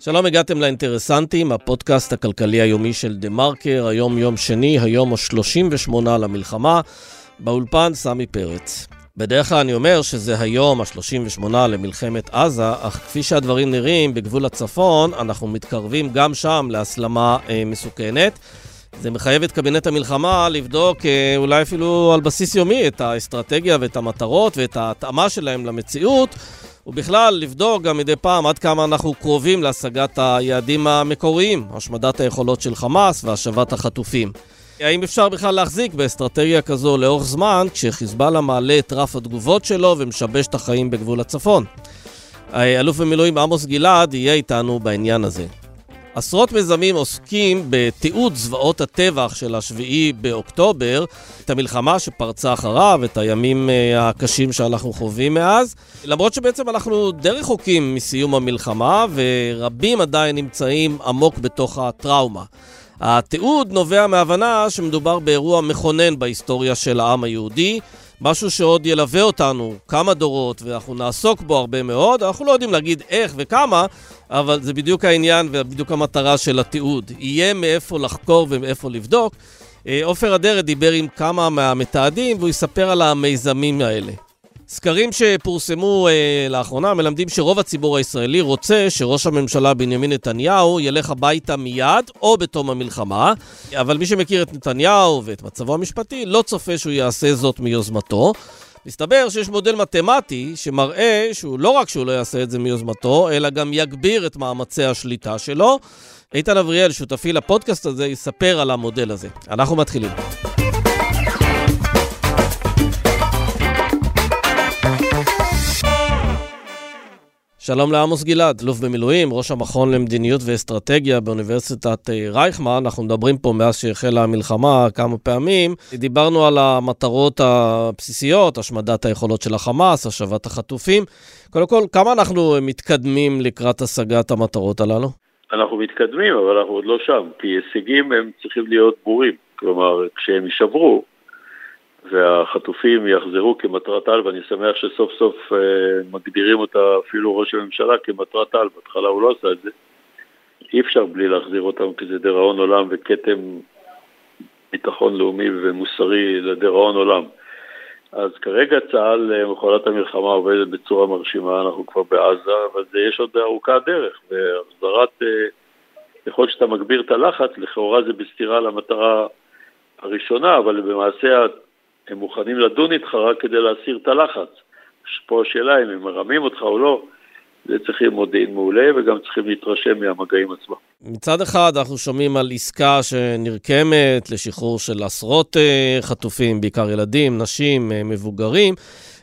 שלום, הגעתם לאינטרסנטים, הפודקאסט הכלכלי היומי של דה מרקר, היום יום שני, היום ה-38 למלחמה, באולפן סמי פרץ. בדרך כלל אני אומר שזה היום ה-38 למלחמת עזה, אך כפי שהדברים נראים, בגבול הצפון, אנחנו מתקרבים גם שם להסלמה אה, מסוכנת. זה מחייב את קבינט המלחמה לבדוק אה, אולי אפילו על בסיס יומי את האסטרטגיה ואת המטרות ואת ההתאמה שלהם למציאות. ובכלל, לבדוק גם מדי פעם עד כמה אנחנו קרובים להשגת היעדים המקוריים, השמדת היכולות של חמאס והשבת החטופים. האם אפשר בכלל להחזיק באסטרטגיה כזו לאורך זמן, כשחיזבאללה מעלה את רף התגובות שלו ומשבש את החיים בגבול הצפון? אלוף במילואים עמוס גלעד יהיה איתנו בעניין הזה. עשרות מיזמים עוסקים בתיעוד זוועות הטבח של השביעי באוקטובר, את המלחמה שפרצה אחריו, את הימים אה, הקשים שאנחנו חווים מאז. למרות שבעצם אנחנו די רחוקים מסיום המלחמה, ורבים עדיין נמצאים עמוק בתוך הטראומה. התיעוד נובע מהבנה שמדובר באירוע מכונן בהיסטוריה של העם היהודי, משהו שעוד ילווה אותנו כמה דורות ואנחנו נעסוק בו הרבה מאוד. אנחנו לא יודעים להגיד איך וכמה, אבל זה בדיוק העניין ובדיוק המטרה של התיעוד. יהיה מאיפה לחקור ומאיפה לבדוק. אה, עופר אדרת דיבר עם כמה מהמתעדים והוא יספר על המיזמים האלה. סקרים שפורסמו אה, לאחרונה מלמדים שרוב הציבור הישראלי רוצה שראש הממשלה בנימין נתניהו ילך הביתה מיד או בתום המלחמה, אבל מי שמכיר את נתניהו ואת מצבו המשפטי לא צופה שהוא יעשה זאת מיוזמתו. מסתבר שיש מודל מתמטי שמראה שהוא לא רק שהוא לא יעשה את זה מיוזמתו, אלא גם יגביר את מאמצי השליטה שלו. איתן אבריאל, שותפי לפודקאסט הזה, יספר על המודל הזה. אנחנו מתחילים. שלום לעמוס גלעד, אלוף במילואים, ראש המכון למדיניות ואסטרטגיה באוניברסיטת אה, רייכמן. אנחנו מדברים פה מאז שהחלה המלחמה כמה פעמים. דיברנו על המטרות הבסיסיות, השמדת היכולות של החמאס, השבת החטופים. קודם כל, כמה אנחנו מתקדמים לקראת השגת המטרות הללו? אנחנו מתקדמים, אבל אנחנו עוד לא שם, כי הישגים הם צריכים להיות ברורים. כלומר, כשהם יישברו, והחטופים יחזרו כמטרת על, ואני שמח שסוף סוף אה, מגדירים אותה אפילו ראש הממשלה כמטרת על, בהתחלה הוא לא עשה את זה. אי אפשר בלי להחזיר אותם, כי זה דיראון עולם וכתם ביטחון לאומי ומוסרי לדיראון עולם. אז כרגע צה"ל, אה, מכונת המלחמה עובדת בצורה מרשימה, אנחנו כבר בעזה, אבל יש עוד ארוכה הדרך, והחזרת, אה, ככל שאתה מגביר את הלחץ, לכאורה זה בסתירה למטרה הראשונה, אבל במעשה הם מוכנים לדון איתך רק כדי להסיר את הלחץ. פה השאלה אם הם מרמים אותך או לא, זה צריכים מודיעין מעולה וגם צריכים להתרשם מהמגעים עצמם. מצד אחד אנחנו שומעים על עסקה שנרקמת לשחרור של עשרות אה, חטופים, בעיקר ילדים, נשים, אה, מבוגרים.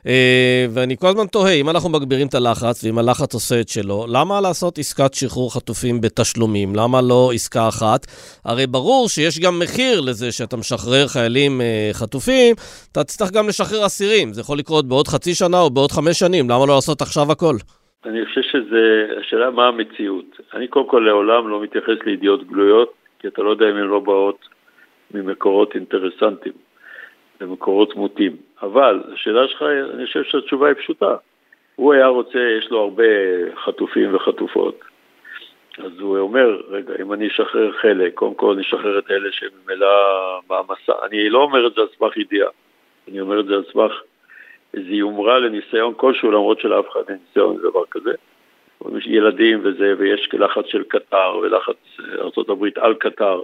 אה, ואני כל הזמן תוהה, אם אנחנו מגבירים את הלחץ, ואם הלחץ עושה את שלו, למה לעשות עסקת שחרור חטופים בתשלומים? למה לא עסקה אחת? הרי ברור שיש גם מחיר לזה שאתה משחרר חיילים חטופים, אתה תצטרך גם לשחרר אסירים. זה יכול לקרות בעוד חצי שנה או בעוד חמש שנים, למה לא לעשות עכשיו הכל? אני חושב שזה, השאלה מה המציאות. אני קודם כל לעולם לא מתייחס לידיעות גלויות, כי אתה לא יודע אם הן לא באות ממקורות אינטרסנטיים. למקורות מוטים. אבל השאלה שלך, אני חושב שהתשובה היא פשוטה. הוא היה רוצה, יש לו הרבה חטופים וחטופות. אז הוא אומר, רגע, אם אני אשחרר חלק, קודם כל אני אשחרר את אלה שממילא מעמסה. אני לא אומר את זה על סמך ידיעה, אני אומר את זה על סמך איזו יומרה לניסיון כלשהו, למרות שלאף אחד אין ניסיון לדבר כזה. יש ילדים וזה, ויש לחץ של קטר ולחץ ארה"ב על קטר.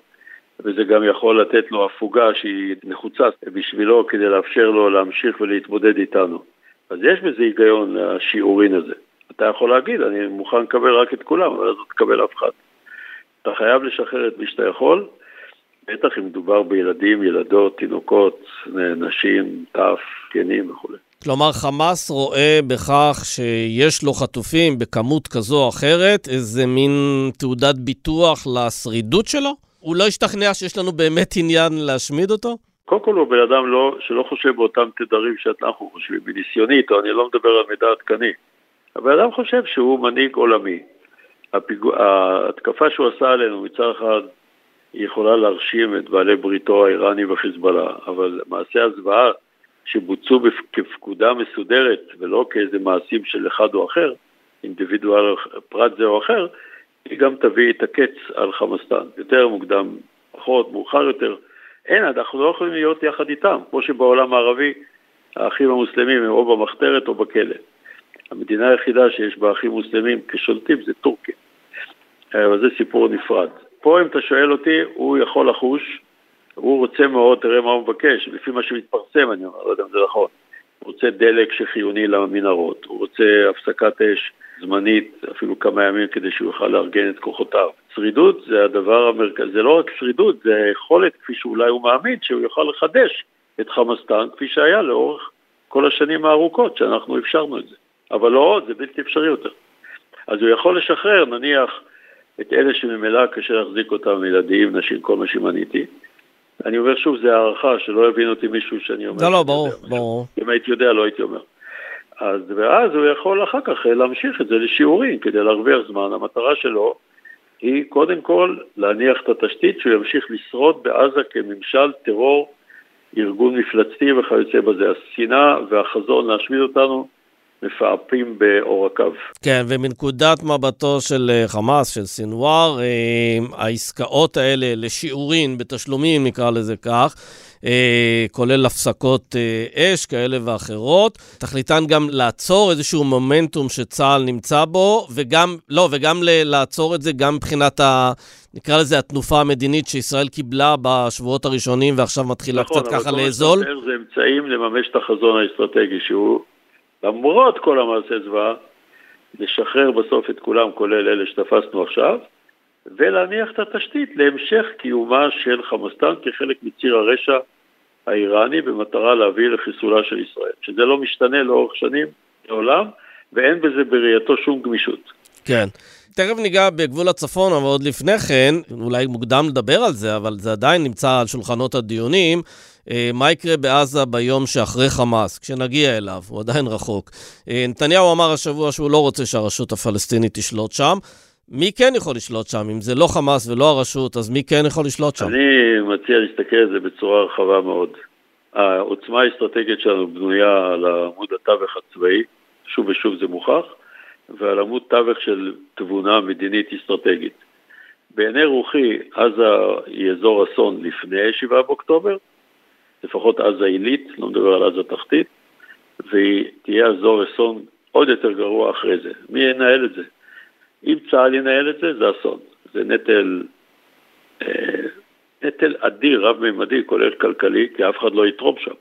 וזה גם יכול לתת לו הפוגה שהיא נחוצה בשבילו כדי לאפשר לו להמשיך ולהתמודד איתנו. אז יש בזה היגיון, השיעורין הזה. אתה יכול להגיד, אני מוכן לקבל רק את כולם, אבל אז לא תקבל אף אחד. אתה חייב לשחרר את מי שאתה יכול, בטח אם מדובר בילדים, ילדות, תינוקות, נשים, טף, זקנים וכו'. כלומר, חמאס רואה בכך שיש לו חטופים בכמות כזו או אחרת, איזה מין תעודת ביטוח לשרידות שלו? הוא לא השתכנע שיש לנו באמת עניין להשמיד אותו? קודם כל הוא בן אדם לא, שלא חושב באותם תדרים שאנחנו חושבים, מניסיוני איתו, אני לא מדבר על מידע עדכני. הבן אדם חושב שהוא מנהיג עולמי. הפיגוע, ההתקפה שהוא עשה עלינו מצד אחד היא יכולה להרשים את בעלי בריתו האיראני וחיזבאללה, אבל מעשה הזוועה שבוצעו כפקודה מסודרת ולא כאיזה מעשים של אחד או אחר, אינדיבידואל פרט זה או אחר, היא גם תביא את הקץ על חמאסטן, יותר מוקדם, פחות, מאוחר יותר. אין, אנחנו לא יכולים להיות יחד איתם, כמו שבעולם הערבי האחים המוסלמים הם או במחתרת או בכלא. המדינה היחידה שיש בה אחים מוסלמים כשולטים זה טורקיה. אבל זה סיפור נפרד. פה אם אתה שואל אותי, הוא יכול לחוש, הוא רוצה מאוד, תראה מה הוא מבקש, לפי מה שמתפרסם, אני אומר, לא יודע אם זה נכון. הוא רוצה דלק שחיוני למנהרות, הוא רוצה הפסקת אש זמנית, אפילו כמה ימים כדי שהוא יוכל לארגן את כוחותיו. שרידות זה הדבר המרכזי, זה לא רק שרידות, זה היכולת, כפי שאולי הוא מאמין, שהוא יוכל לחדש את חמאסטן, כפי שהיה לאורך כל השנים הארוכות שאנחנו אפשרנו את זה. אבל לא עוד, זה בלתי אפשרי יותר. אז הוא יכול לשחרר, נניח, את אלה שממילא קשה להחזיק אותם, ילדים, נשים, כל מה שמניתי. אני אומר שוב, זה הערכה, שלא יבין אותי מישהו שאני אומר. לא, לא, ברור, ברור. אם הייתי יודע, לא הייתי אומר. אז, ואז הוא יכול אחר כך להמשיך את זה לשיעורים כדי להרוויח זמן. המטרה שלו היא קודם כל להניח את התשתית שהוא ימשיך לשרוד בעזה כממשל טרור, ארגון מפלצתי וכיוצא בזה. השנאה והחזון להשמיד אותנו מפעפים בעורקיו. כן, ומנקודת מבטו של אה, חמאס, של סינואר, אה, העסקאות האלה לשיעורין בתשלומים, נקרא לזה כך, אה, כולל הפסקות אש כאלה ואחרות. תכליתן גם לעצור איזשהו מומנטום שצה"ל נמצא בו, וגם, לא, וגם לעצור את זה גם מבחינת ה... נקרא לזה התנופה המדינית שישראל קיבלה בשבועות הראשונים ועכשיו מתחילה נכון, קצת ככה לאזול. נכון, אבל זה אמצעים לממש את החזון האסטרטגי שהוא למרות כל המעשה זוועה, לשחרר בסוף את כולם, כולל אלה שתפסנו עכשיו, ולהניח את התשתית להמשך קיומה של חמאסטן כחלק מציר הרשע האיראני במטרה להביא לחיסולה של ישראל, שזה לא משתנה לאורך שנים לעולם, ואין בזה בראייתו שום גמישות. כן. תכף ניגע בגבול הצפון, אבל עוד לפני כן, אולי מוקדם לדבר על זה, אבל זה עדיין נמצא על שולחנות הדיונים. אה, מה יקרה בעזה ביום שאחרי חמאס, כשנגיע אליו, הוא עדיין רחוק. אה, נתניהו אמר השבוע שהוא לא רוצה שהרשות הפלסטינית תשלוט שם. מי כן יכול לשלוט שם? אם זה לא חמאס ולא הרשות, אז מי כן יכול לשלוט שם? אני מציע להסתכל על זה בצורה רחבה מאוד. העוצמה האסטרטגית שלנו בנויה על עמוד התווך הצבאי, שוב ושוב זה מוכח, ועל עמוד תווך של תבונה מדינית אסטרטגית. בעיני רוחי, עזה היא אזור אסון לפני 7 באוקטובר, לפחות עזה עילית, לא מדבר על עזה תחתית, והיא תהיה אזור אסון עוד יותר גרוע אחרי זה. מי ינהל את זה? אם צה"ל ינהל את זה, זה אסון. זה נטל, אה, נטל אדיר, רב-ממדי, כולל כלכלי, כי אף אחד לא יתרום שם.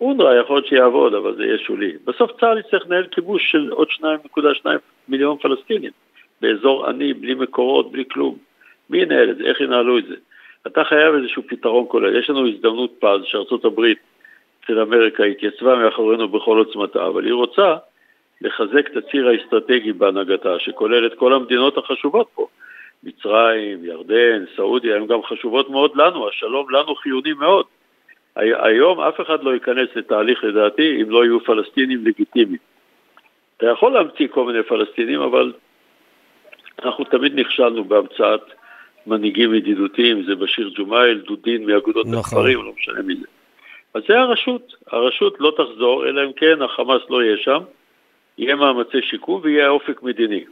אונר"א יכול להיות שיעבוד, אבל זה יהיה שולי. בסוף צה"ל יצטרך לנהל כיבוש של עוד 2.2 מיליון פלסטינים, באזור עני, בלי מקורות, בלי כלום. מי ינהל את זה? איך ינהלו את זה? אתה חייב איזשהו פתרון כולל. יש לנו הזדמנות פז שארצות הברית של אמריקה התייצבה מאחורינו בכל עוצמתה, אבל היא רוצה לחזק את הציר האסטרטגי בהנהגתה, שכולל את כל המדינות החשובות פה. מצרים, ירדן, סעודיה, הן גם חשובות מאוד לנו, השלום לנו חיוני מאוד. היום אף אחד לא ייכנס לתהליך לדעתי אם לא יהיו פלסטינים לגיטימיים. אתה יכול להמציא כל מיני פלסטינים, אבל אנחנו תמיד נכשלנו בהמצאת מנהיגים ידידותיים, זה בשיר ג'ומאייל, דודין מאגודות נכון. הכפרים, לא משנה מי זה. אז זה הרשות, הרשות לא תחזור, אלא אם כן החמאס לא יהיה שם, יהיה מאמצי שיקום ויהיה אופק מדיני.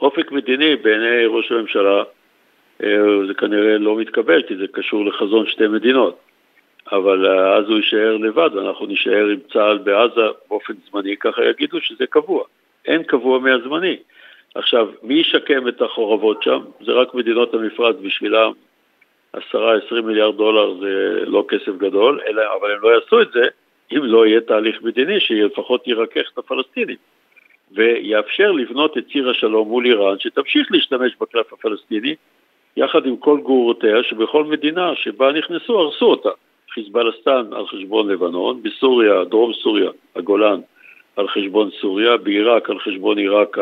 אופק מדיני בעיני ראש הממשלה אה, זה כנראה לא מתקבל, כי זה קשור לחזון שתי מדינות. אבל אה, אז הוא יישאר לבד, ואנחנו נישאר עם צה"ל בעזה באופן זמני, ככה יגידו שזה קבוע. אין קבוע מהזמני. עכשיו, מי ישקם את החורבות שם? זה רק מדינות המפרץ בשבילם. 10-20 מיליארד דולר זה לא כסף גדול, אלא, אבל הם לא יעשו את זה אם לא יהיה תהליך מדיני שלפחות ירכך את הפלסטינים ויאפשר לבנות את ציר השלום מול איראן, שתמשיך להשתמש בקלף הפלסטיני, יחד עם כל גרורותיה, שבכל מדינה שבה נכנסו הרסו אותה. חיזבאלסטן על חשבון לבנון, בסוריה, דרום סוריה, הגולן, על חשבון סוריה, בעיראק על חשבון עיראק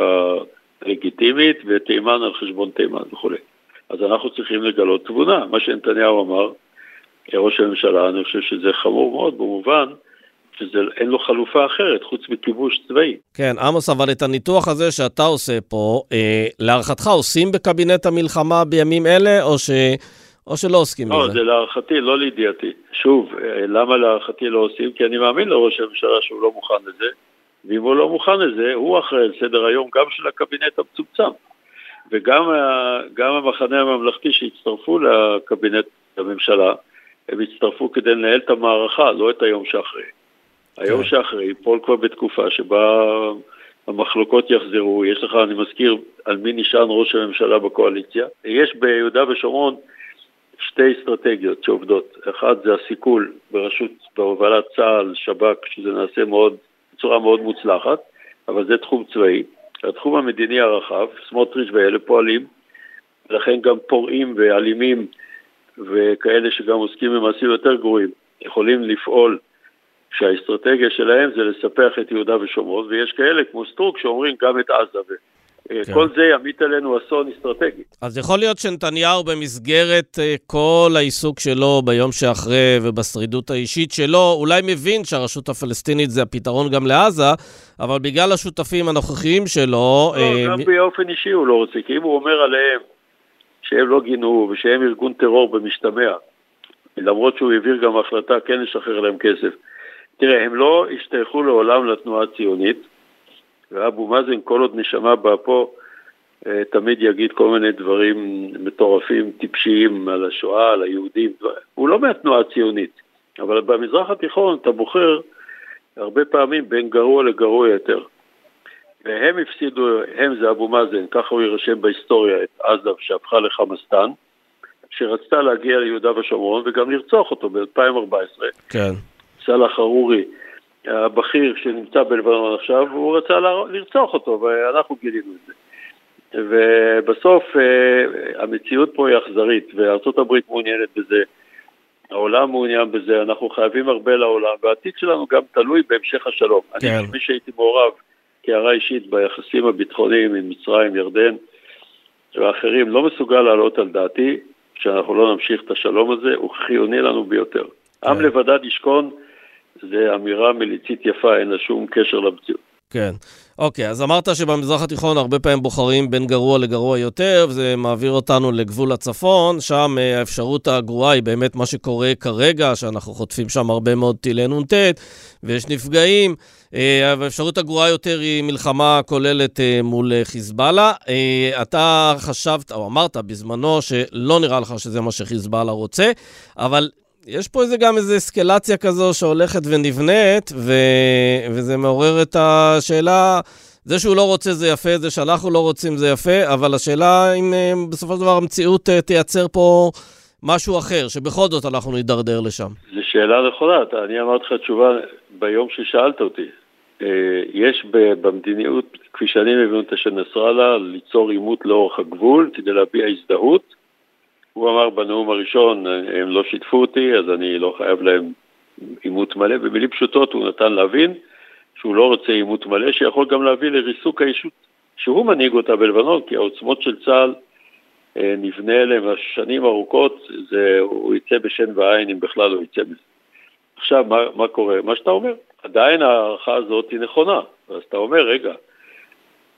לגיטימית ותימן על חשבון תימן וכולי. אז אנחנו צריכים לגלות תבונה. מה שנתניהו אמר, ראש הממשלה, אני חושב שזה חמור מאוד במובן שאין לו חלופה אחרת חוץ מכיבוש צבאי. כן, עמוס, אבל את הניתוח הזה שאתה עושה פה, אה, להערכתך עושים בקבינט המלחמה בימים אלה, או ש... או שלא עוסקים לא, בזה? לא, זה להערכתי, לא לידיעתי. שוב, אה, למה להערכתי לא עושים? כי אני מאמין לראש הממשלה שהוא לא מוכן לזה, ואם הוא לא מוכן לזה, הוא אחראי על סדר היום גם של הקבינט המצומצם. וגם המחנה הממלכתי שהצטרפו לקבינט הממשלה, הם הצטרפו כדי לנהל את המערכה, לא את היום שאחרי. היום כן. שאחרי ייפול כבר בתקופה שבה המחלוקות יחזרו, יש לך, אני מזכיר, על מי נשען ראש הממשלה בקואליציה. יש ביהודה ושומרון שתי אסטרטגיות שעובדות. אחד זה הסיכול בראשות, בהובלת צה"ל, שב"כ, שזה נעשה מאוד, בצורה מאוד מוצלחת, אבל זה תחום צבאי. התחום המדיני הרחב, סמוטריץ' ואלה פועלים, ולכן גם פורעים ואלימים וכאלה שגם עוסקים במעשים יותר גרועים יכולים לפעול שהאסטרטגיה שלהם זה לספח את יהודה ושומרון, ויש כאלה כמו סטרוק שאומרים גם את עזה. כן. כל זה ימיט עלינו אסון אסטרטגי. אז יכול להיות שנתניהו במסגרת אה, כל העיסוק שלו ביום שאחרי ובשרידות האישית שלו, אולי מבין שהרשות הפלסטינית זה הפתרון גם לעזה, אבל בגלל השותפים הנוכחיים שלו... לא, אה, גם מ... באופן אישי הוא לא רוצה, כי אם הוא אומר עליהם שהם לא גינו ושהם ארגון טרור במשתמע, למרות שהוא העביר גם החלטה כן לשחרר להם כסף. תראה, הם לא השתייכו לעולם לתנועה הציונית, ואבו מאזן, כל עוד נשמה באפו, אה, תמיד יגיד כל מיני דברים מטורפים, טיפשיים על השואה, על היהודים. הוא לא מהתנועה הציונית, אבל במזרח התיכון אתה בוחר הרבה פעמים בין גרוע לגרוע יותר. והם הפסידו, הם זה אבו מאזן, ככה הוא יירשם בהיסטוריה, את עזה שהפכה לחמאסטן, שרצתה להגיע ליהודה ושומרון וגם לרצוח אותו ב-2014. כן. סאלח חרורי, הבכיר שנמצא בלבנון עכשיו, הוא רצה לרצוח אותו, ואנחנו גילינו את זה. ובסוף אה, המציאות פה היא אכזרית, וארה"ב מעוניינת בזה, העולם מעוניין בזה, אנחנו חייבים הרבה לעולם, והעתיד שלנו גם תלוי בהמשך השלום. כן. אני, מי שהייתי מעורב כהערה אישית ביחסים הביטחוניים עם מצרים, ירדן ואחרים, לא מסוגל לעלות על דעתי שאנחנו לא נמשיך את השלום הזה, הוא חיוני לנו ביותר. כן. עם לבדד ישכון זה אמירה מליצית יפה, אין לה שום קשר למציאות. כן. אוקיי, אז אמרת שבמזרח התיכון הרבה פעמים בוחרים בין גרוע לגרוע יותר, וזה מעביר אותנו לגבול הצפון, שם אה, האפשרות הגרועה היא באמת מה שקורה כרגע, שאנחנו חוטפים שם הרבה מאוד טילי נ"ט, ויש נפגעים. אה, האפשרות הגרועה יותר היא מלחמה כוללת אה, מול חיזבאללה. אתה חשבת, או אמרת בזמנו, שלא נראה לך שזה מה שחיזבאללה רוצה, אבל יש פה איזה גם איזו אסקלציה כזו שהולכת ונבנית, ו... וזה מעורר את השאלה, זה שהוא לא רוצה זה יפה, זה שאנחנו לא רוצים זה יפה, אבל השאלה אם אה, בסופו של דבר המציאות אה, תייצר פה משהו אחר, שבכל זאת אנחנו נידרדר לשם. זו שאלה נכונה, אני אמרתי לך תשובה ביום ששאלת אותי. אה, יש במדיניות, כפי שאני מבין אותה של נסראללה, ליצור עימות לאורך הגבול כדי להביע הזדהות. הוא אמר בנאום הראשון, הם לא שיתפו אותי, אז אני לא חייב להם עימות מלא. במילים פשוטות הוא נתן להבין שהוא לא רוצה עימות מלא, שיכול גם להביא לריסוק האישות שהוא מנהיג אותה בלבנון, כי העוצמות של צה"ל אה, נבנה אליהם שנים ארוכות, זה, הוא יצא בשן ועין אם בכלל הוא יצא מזה. עכשיו, מה, מה קורה? מה שאתה אומר, עדיין ההערכה הזאת היא נכונה, אז אתה אומר, רגע,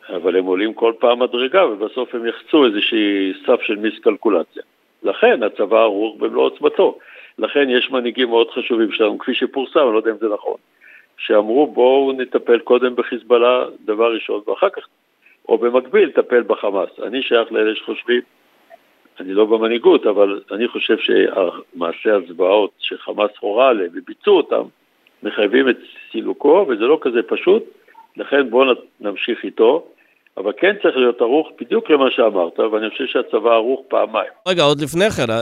אבל הם עולים כל פעם מדרגה ובסוף הם יחצו איזושהי סף של מיסקלקולציה. לכן הצבא ערוך במלוא עוצמתו. לכן יש מנהיגים מאוד חשובים שלנו, כפי שפורסם, אני לא יודע אם זה נכון, שאמרו בואו נטפל קודם בחיזבאללה, דבר ראשון, ואחר כך, או במקביל, טפל בחמאס. אני שייך לאלה שחושבים, אני לא במנהיגות, אבל אני חושב שמעשי הזוועות שחמאס הורה עליהם וביצעו אותם, מחייבים את סילוקו, וזה לא כזה פשוט, לכן בואו נמשיך איתו. אבל כן צריך להיות ערוך בדיוק למה שאמרת, ואני חושב שהצבא ערוך פעמיים. רגע, עוד לפני כן,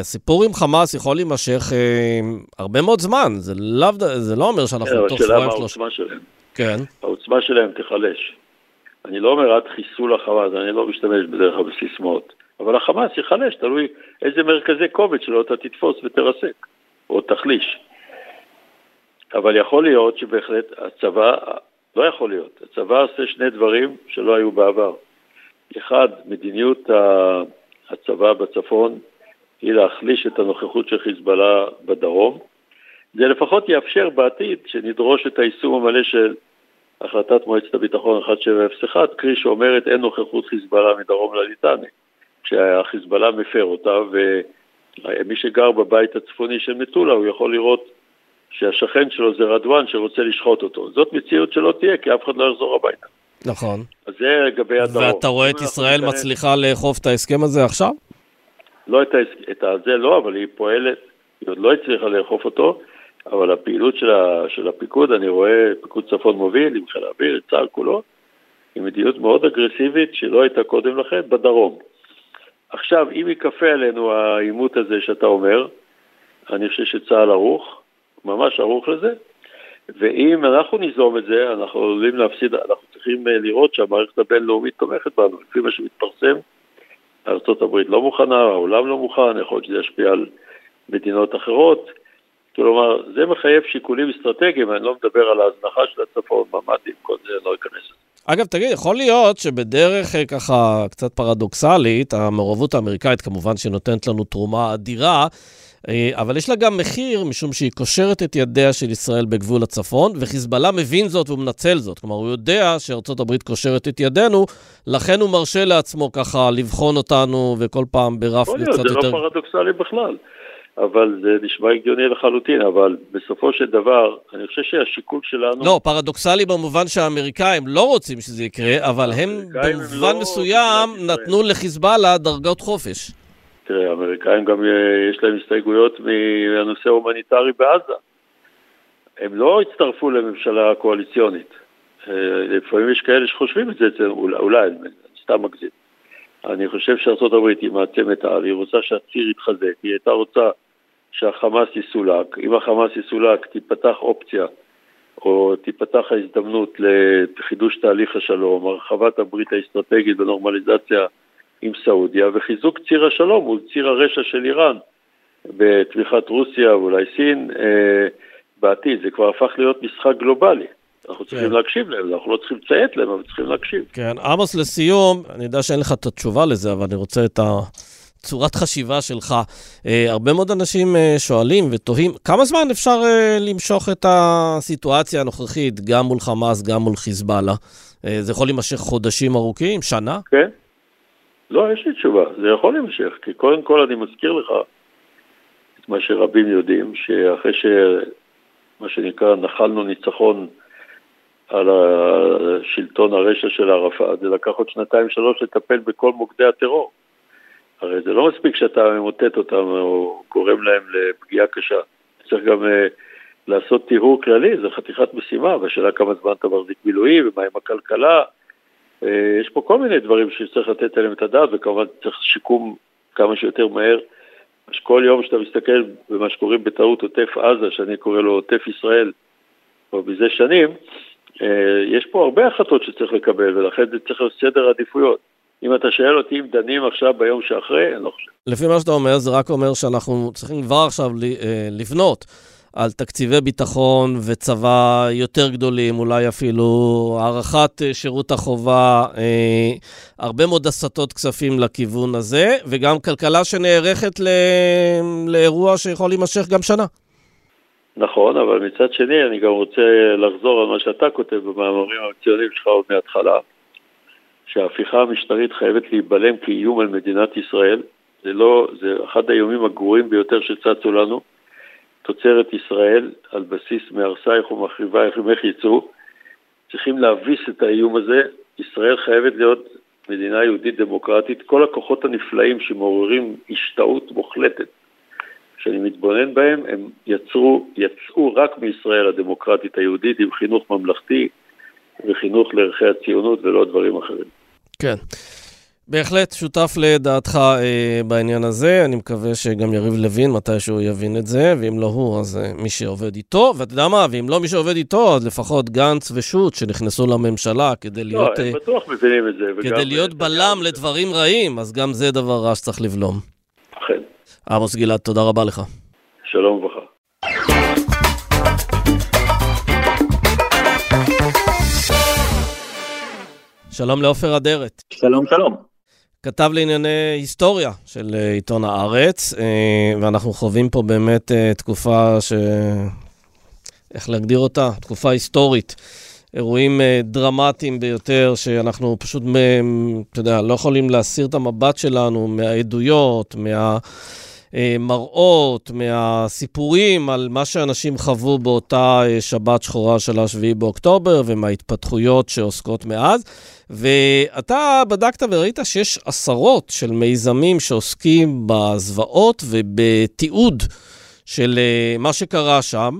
הסיפור עם חמאס יכול להימשך אה, הרבה מאוד זמן, זה לאו, זה לא אומר שאנחנו כן, תוך שבועיים שלושה. העוצמה שלהם. כן. העוצמה שלהם תיחלש. אני לא אומר עד חיסול החמאס, אני לא משתמש בדרך כלל בסיסמאות, אבל החמאס ייחלש, תלוי איזה מרכזי כובד שלו אתה תתפוס ותרסק, או תחליש. אבל יכול להיות שבהחלט הצבא, לא יכול להיות. הצבא עושה שני דברים שלא היו בעבר. אחד, מדיניות הצבא בצפון היא להחליש את הנוכחות של חיזבאללה בדרום. זה לפחות יאפשר בעתיד שנדרוש את היישום המלא של החלטת מועצת הביטחון 1701, קרי שאומרת אין נוכחות חיזבאללה מדרום לליטני, כשהחיזבאללה מפר אותה מי שגר בבית הצפוני של מטולה, הוא יכול לראות שהשכן שלו זה רדואן שרוצה לשחוט אותו. זאת מציאות שלא תהיה, כי אף אחד לא יחזור הביתה. נכון. אז זה לגבי הדרום. ואתה רואה את ישראל מצליחה לאכוף את ההסכם הזה עכשיו? לא את, ההסכ... את זה לא, אבל היא פועלת, היא עוד לא הצליחה לאכוף אותו, אבל הפעילות של, ה... של הפיקוד, אני רואה פיקוד צפון מוביל עם חיל האוויר, את צה"ל כולו, היא מדיניות מאוד אגרסיבית שלא הייתה קודם לכן בדרום. עכשיו, אם ייכפה עלינו העימות הזה שאתה אומר, אני חושב שצה"ל ערוך, ממש ערוך לזה, ואם אנחנו ניזום את זה, אנחנו עלולים להפסיד, אנחנו צריכים אה, לראות שהמערכת הבינלאומית תומכת בנו, לפי מה שמתפרסם, ארה"ב לא מוכנה, העולם לא מוכן, יכול להיות שזה ישפיע על מדינות אחרות. כלומר, זה מחייב שיקולים אסטרטגיים, אני לא מדבר על ההזנחה של הצפון, ממ"דים, כל זה, לא אכנס לזה. אגב, תגיד, יכול להיות שבדרך אה, ככה קצת פרדוקסלית, המעורבות האמריקאית כמובן שנותנת לנו תרומה אדירה, אבל יש לה גם מחיר, משום שהיא קושרת את ידיה של ישראל בגבול הצפון, וחיזבאללה מבין זאת והוא מנצל זאת. כלומר, הוא יודע שארצות הברית קושרת את ידינו, לכן הוא מרשה לעצמו ככה לבחון אותנו, וכל פעם ברף קצת יותר... זה לא פרדוקסלי בכלל. אבל זה נשמע הגיוני לחלוטין, אבל בסופו של דבר, אני חושב שהשיקול שלנו... לא, פרדוקסלי במובן שהאמריקאים לא רוצים שזה יקרה, אבל הם במובן לא מסוים נתנו לחיזבאללה דרגות חופש. תראה, האמריקאים גם אה, יש להם הסתייגויות מהנושא ההומניטרי בעזה. הם לא הצטרפו לממשלה קואליציונית. אה, לפעמים יש כאלה שחושבים את זה אצלנו, אולי, אני סתם מגזים. אני חושב שארה"ב היא מעצמת על, היא רוצה שהציר יתחזק, היא הייתה רוצה שהחמאס יסולק. אם החמאס יסולק, תיפתח אופציה, או תיפתח ההזדמנות לחידוש תהליך השלום, הרחבת הברית האסטרטגית ונורמליזציה עם סעודיה, וחיזוק ציר השלום מול ציר הרשע של איראן, בתמיכת רוסיה ואולי סין אה, בעתיד. זה כבר הפך להיות משחק גלובלי. אנחנו צריכים כן. להקשיב להם, אנחנו לא צריכים לציית להם, אבל צריכים להקשיב. כן, עמוס, לסיום, אני יודע שאין לך את התשובה לזה, אבל אני רוצה את הצורת חשיבה שלך. אה, הרבה מאוד אנשים אה, שואלים ותוהים, כמה זמן אפשר אה, למשוך את הסיטואציה הנוכחית, גם מול חמאס, גם מול חיזבאללה? אה, זה יכול להימשך חודשים ארוכים, שנה? כן. לא, יש לי תשובה, זה יכול להימשך, כי קודם כל אני מזכיר לך את מה שרבים יודעים, שאחרי ש... מה שנקרא, נחלנו ניצחון על השלטון הרשע של ערפאת, זה לקח עוד שנתיים שלוש לטפל בכל מוקדי הטרור. הרי זה לא מספיק שאתה ממוטט אותם או גורם להם לפגיעה קשה, צריך גם uh, לעשות טיהור כללי, זה חתיכת משימה, והשאלה כמה זמן אתה מחזיק מילואים ומה עם הכלכלה. Uh, יש פה כל מיני דברים שצריך לתת עליהם את הדעת, וכמובן צריך שיקום כמה שיותר מהר. כל יום שאתה מסתכל במה שקוראים בטעות עוטף עזה, שאני קורא לו עוטף ישראל, או מזה שנים, אה, יש פה הרבה החלטות שצריך לקבל, ולכן זה צריך להיות סדר עדיפויות. אם אתה שואל אותי אם דנים עכשיו ביום שאחרי, אני לא חושב. לפי מה שאתה אומר, זה רק אומר שאנחנו צריכים כבר עכשיו אה, לבנות על תקציבי ביטחון וצבא יותר גדולים, אולי אפילו הארכת אה, שירות החובה, אה, הרבה מאוד הסטות כספים לכיוון הזה, וגם כלכלה שנערכת ל... לאירוע שיכול להימשך גם שנה. נכון, אבל מצד שני אני גם רוצה לחזור על מה שאתה כותב במאמרים הציוניים שלך עוד מההתחלה, שההפיכה המשטרית חייבת להיבלם כאיום על מדינת ישראל. זה לא, זה אחד האיומים הגרועים ביותר שצצו לנו. תוצרת ישראל על בסיס מהרסייך ומחריבייך ממך יצאו. צריכים להביס את האיום הזה. ישראל חייבת להיות מדינה יהודית דמוקרטית. כל הכוחות הנפלאים שמעוררים השתאות מוחלטת שאני מתבונן בהם, הם יצרו, יצאו רק מישראל הדמוקרטית היהודית עם חינוך ממלכתי וחינוך לערכי הציונות ולא דברים אחרים. כן. בהחלט שותף לדעתך אה, בעניין הזה, אני מקווה שגם יריב לוין מתישהו יבין את זה, ואם לא הוא, אז אה, מי שעובד איתו, ואתה יודע מה, ואם לא מי שעובד איתו, אז לפחות גנץ ושות' שנכנסו לממשלה כדי לא, להיות... לא, הם אה, בטוח מבינים את זה. כדי להיות בלם לדברים רעים, אז גם זה דבר רע שצריך לבלום. עמוס גלעד, תודה רבה לך. שלום וברכה. שלום לעופר אדרת. שלום, שלום. כתב לענייני היסטוריה של אה, עיתון הארץ, אה, ואנחנו חווים פה באמת אה, תקופה ש... איך להגדיר אותה? תקופה היסטורית. אירועים דרמטיים ביותר, שאנחנו פשוט, אתה יודע, לא יכולים להסיר את המבט שלנו מהעדויות, מה... מהמראות, מהסיפורים על מה שאנשים חוו באותה שבת שחורה של ה-7 באוקטובר ומההתפתחויות שעוסקות מאז. ואתה בדקת וראית שיש עשרות של מיזמים שעוסקים בזוועות ובתיעוד. של uh, מה שקרה שם,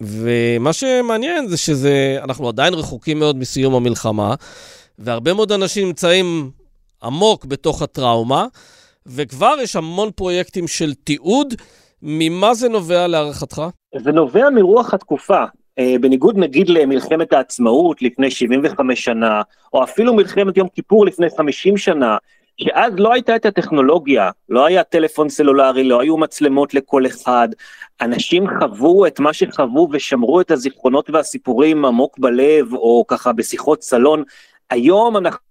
ומה שמעניין זה שזה, אנחנו עדיין רחוקים מאוד מסיום המלחמה, והרבה מאוד אנשים נמצאים עמוק בתוך הטראומה, וכבר יש המון פרויקטים של תיעוד. ממה זה נובע להערכתך? זה נובע מרוח התקופה. Uh, בניגוד נגיד למלחמת העצמאות לפני 75 שנה, או אפילו מלחמת יום כיפור לפני 50 שנה, שאז לא הייתה את הטכנולוגיה, לא היה טלפון סלולרי, לא היו מצלמות לכל אחד, אנשים חוו את מה שחוו ושמרו את הזיכרונות והסיפורים עמוק בלב, או ככה בשיחות סלון. היום אנחנו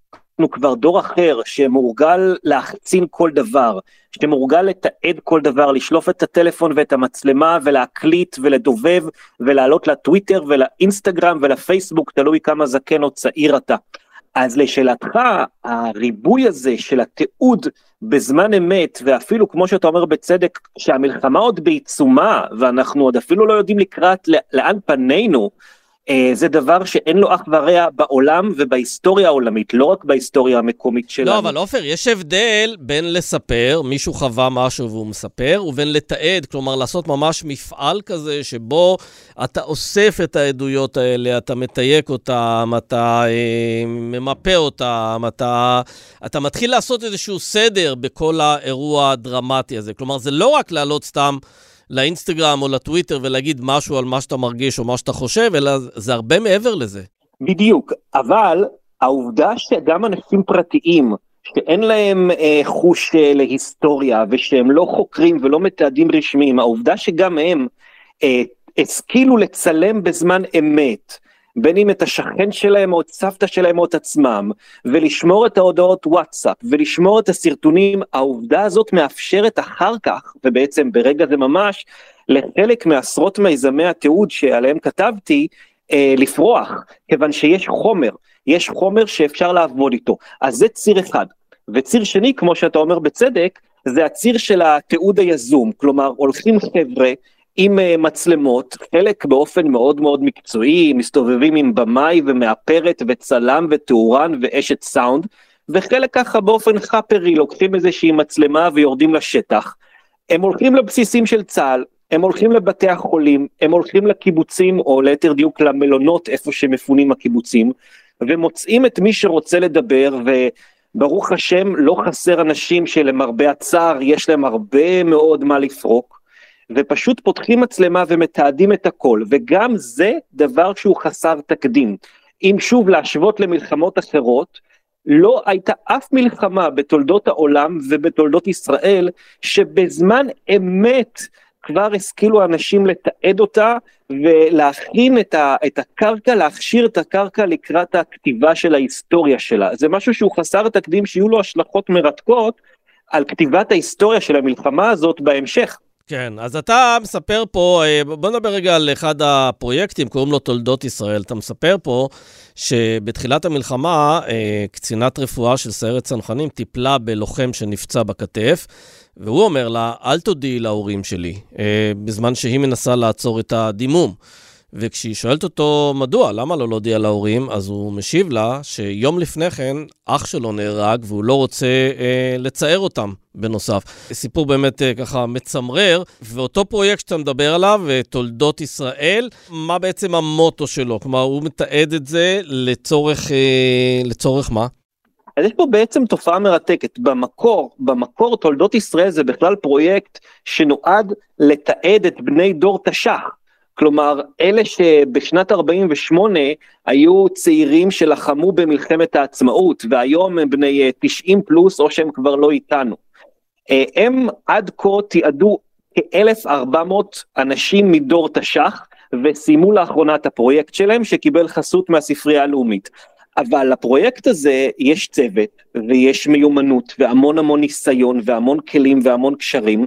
כבר דור אחר שמורגל להחצין כל דבר, שמורגל לתעד כל דבר, לשלוף את הטלפון ואת המצלמה ולהקליט ולדובב ולעלות לטוויטר ולאינסטגרם ולפייסבוק, תלוי כמה זקן או צעיר אתה. אז לשאלתך, הריבוי הזה של התיעוד בזמן אמת, ואפילו כמו שאתה אומר בצדק, שהמלחמה עוד בעיצומה, ואנחנו עוד אפילו לא יודעים לקראת לאן פנינו, זה דבר שאין לו אח ורע בעולם ובהיסטוריה העולמית, לא רק בהיסטוריה המקומית שלנו. לא, אבל עופר, יש הבדל בין לספר, מישהו חווה משהו והוא מספר, ובין לתעד, כלומר לעשות ממש מפעל כזה שבו אתה אוסף את העדויות האלה, אתה מתייק אותם, אתה אה, ממפה אותם, אתה, אתה מתחיל לעשות איזשהו סדר בכל האירוע הדרמטי הזה. כלומר, זה לא רק להעלות סתם... לאינסטגרם או לטוויטר ולהגיד משהו על מה שאתה מרגיש או מה שאתה חושב, אלא זה הרבה מעבר לזה. בדיוק, אבל העובדה שגם אנשים פרטיים, שאין להם אה, חוש אה, להיסטוריה ושהם לא חוקרים ולא מתעדים רשמיים, העובדה שגם הם אה, השכילו לצלם בזמן אמת, בין אם את השכן שלהם או את סבתא שלהם או את עצמם, ולשמור את ההודעות וואטסאפ, ולשמור את הסרטונים, העובדה הזאת מאפשרת אחר כך, ובעצם ברגע זה ממש, לחלק מעשרות מיזמי התיעוד שעליהם כתבתי, אה, לפרוח, כיוון שיש חומר, יש חומר שאפשר לעבוד איתו. אז זה ציר אחד. וציר שני, כמו שאתה אומר בצדק, זה הציר של התיעוד היזום, כלומר הולכים חבר'ה עם uh, מצלמות, חלק באופן מאוד מאוד מקצועי, מסתובבים עם במאי ומאפרת וצלם ותאורן ואשת סאונד, וחלק ככה באופן חאפרי לוקחים איזושהי מצלמה ויורדים לשטח. הם הולכים לבסיסים של צה"ל, הם הולכים לבתי החולים, הם הולכים לקיבוצים, או ליתר דיוק למלונות איפה שמפונים הקיבוצים, ומוצאים את מי שרוצה לדבר, וברוך השם לא חסר אנשים שלמרבה הצער יש להם הרבה מאוד מה לפרוק. ופשוט פותחים מצלמה ומתעדים את הכל, וגם זה דבר שהוא חסר תקדים. אם שוב להשוות למלחמות אחרות, לא הייתה אף מלחמה בתולדות העולם ובתולדות ישראל שבזמן אמת כבר השכילו אנשים לתעד אותה ולהכין את, ה, את הקרקע, להכשיר את הקרקע לקראת הכתיבה של ההיסטוריה שלה. זה משהו שהוא חסר תקדים שיהיו לו השלכות מרתקות על כתיבת ההיסטוריה של המלחמה הזאת בהמשך. כן, אז אתה מספר פה, אה, בוא נדבר רגע על אחד הפרויקטים, קוראים לו תולדות ישראל. אתה מספר פה שבתחילת המלחמה, אה, קצינת רפואה של סיירת צנחנים טיפלה בלוחם שנפצע בכתף, והוא אומר לה, אל תודיעי להורים שלי, אה, בזמן שהיא מנסה לעצור את הדימום. וכשהיא שואלת אותו מדוע, למה לא להודיע להורים, אז הוא משיב לה שיום לפני כן אח שלו נהרג והוא לא רוצה אה, לצער אותם בנוסף. סיפור באמת אה, ככה מצמרר, ואותו פרויקט שאתה מדבר עליו, אה, תולדות ישראל, מה בעצם המוטו שלו? כלומר, הוא מתעד את זה לצורך, אה, לצורך מה? אז יש פה בעצם תופעה מרתקת. במקור, במקור תולדות ישראל זה בכלל פרויקט שנועד לתעד את בני דור תש"ח. כלומר, אלה שבשנת 48' היו צעירים שלחמו במלחמת העצמאות, והיום הם בני 90 פלוס, או שהם כבר לא איתנו. אה, הם עד כה תיעדו כ-1,400 אנשים מדור תש"ח, וסיימו לאחרונה את הפרויקט שלהם, שקיבל חסות מהספרייה הלאומית. אבל לפרויקט הזה יש צוות, ויש מיומנות, והמון המון ניסיון, והמון כלים, והמון קשרים,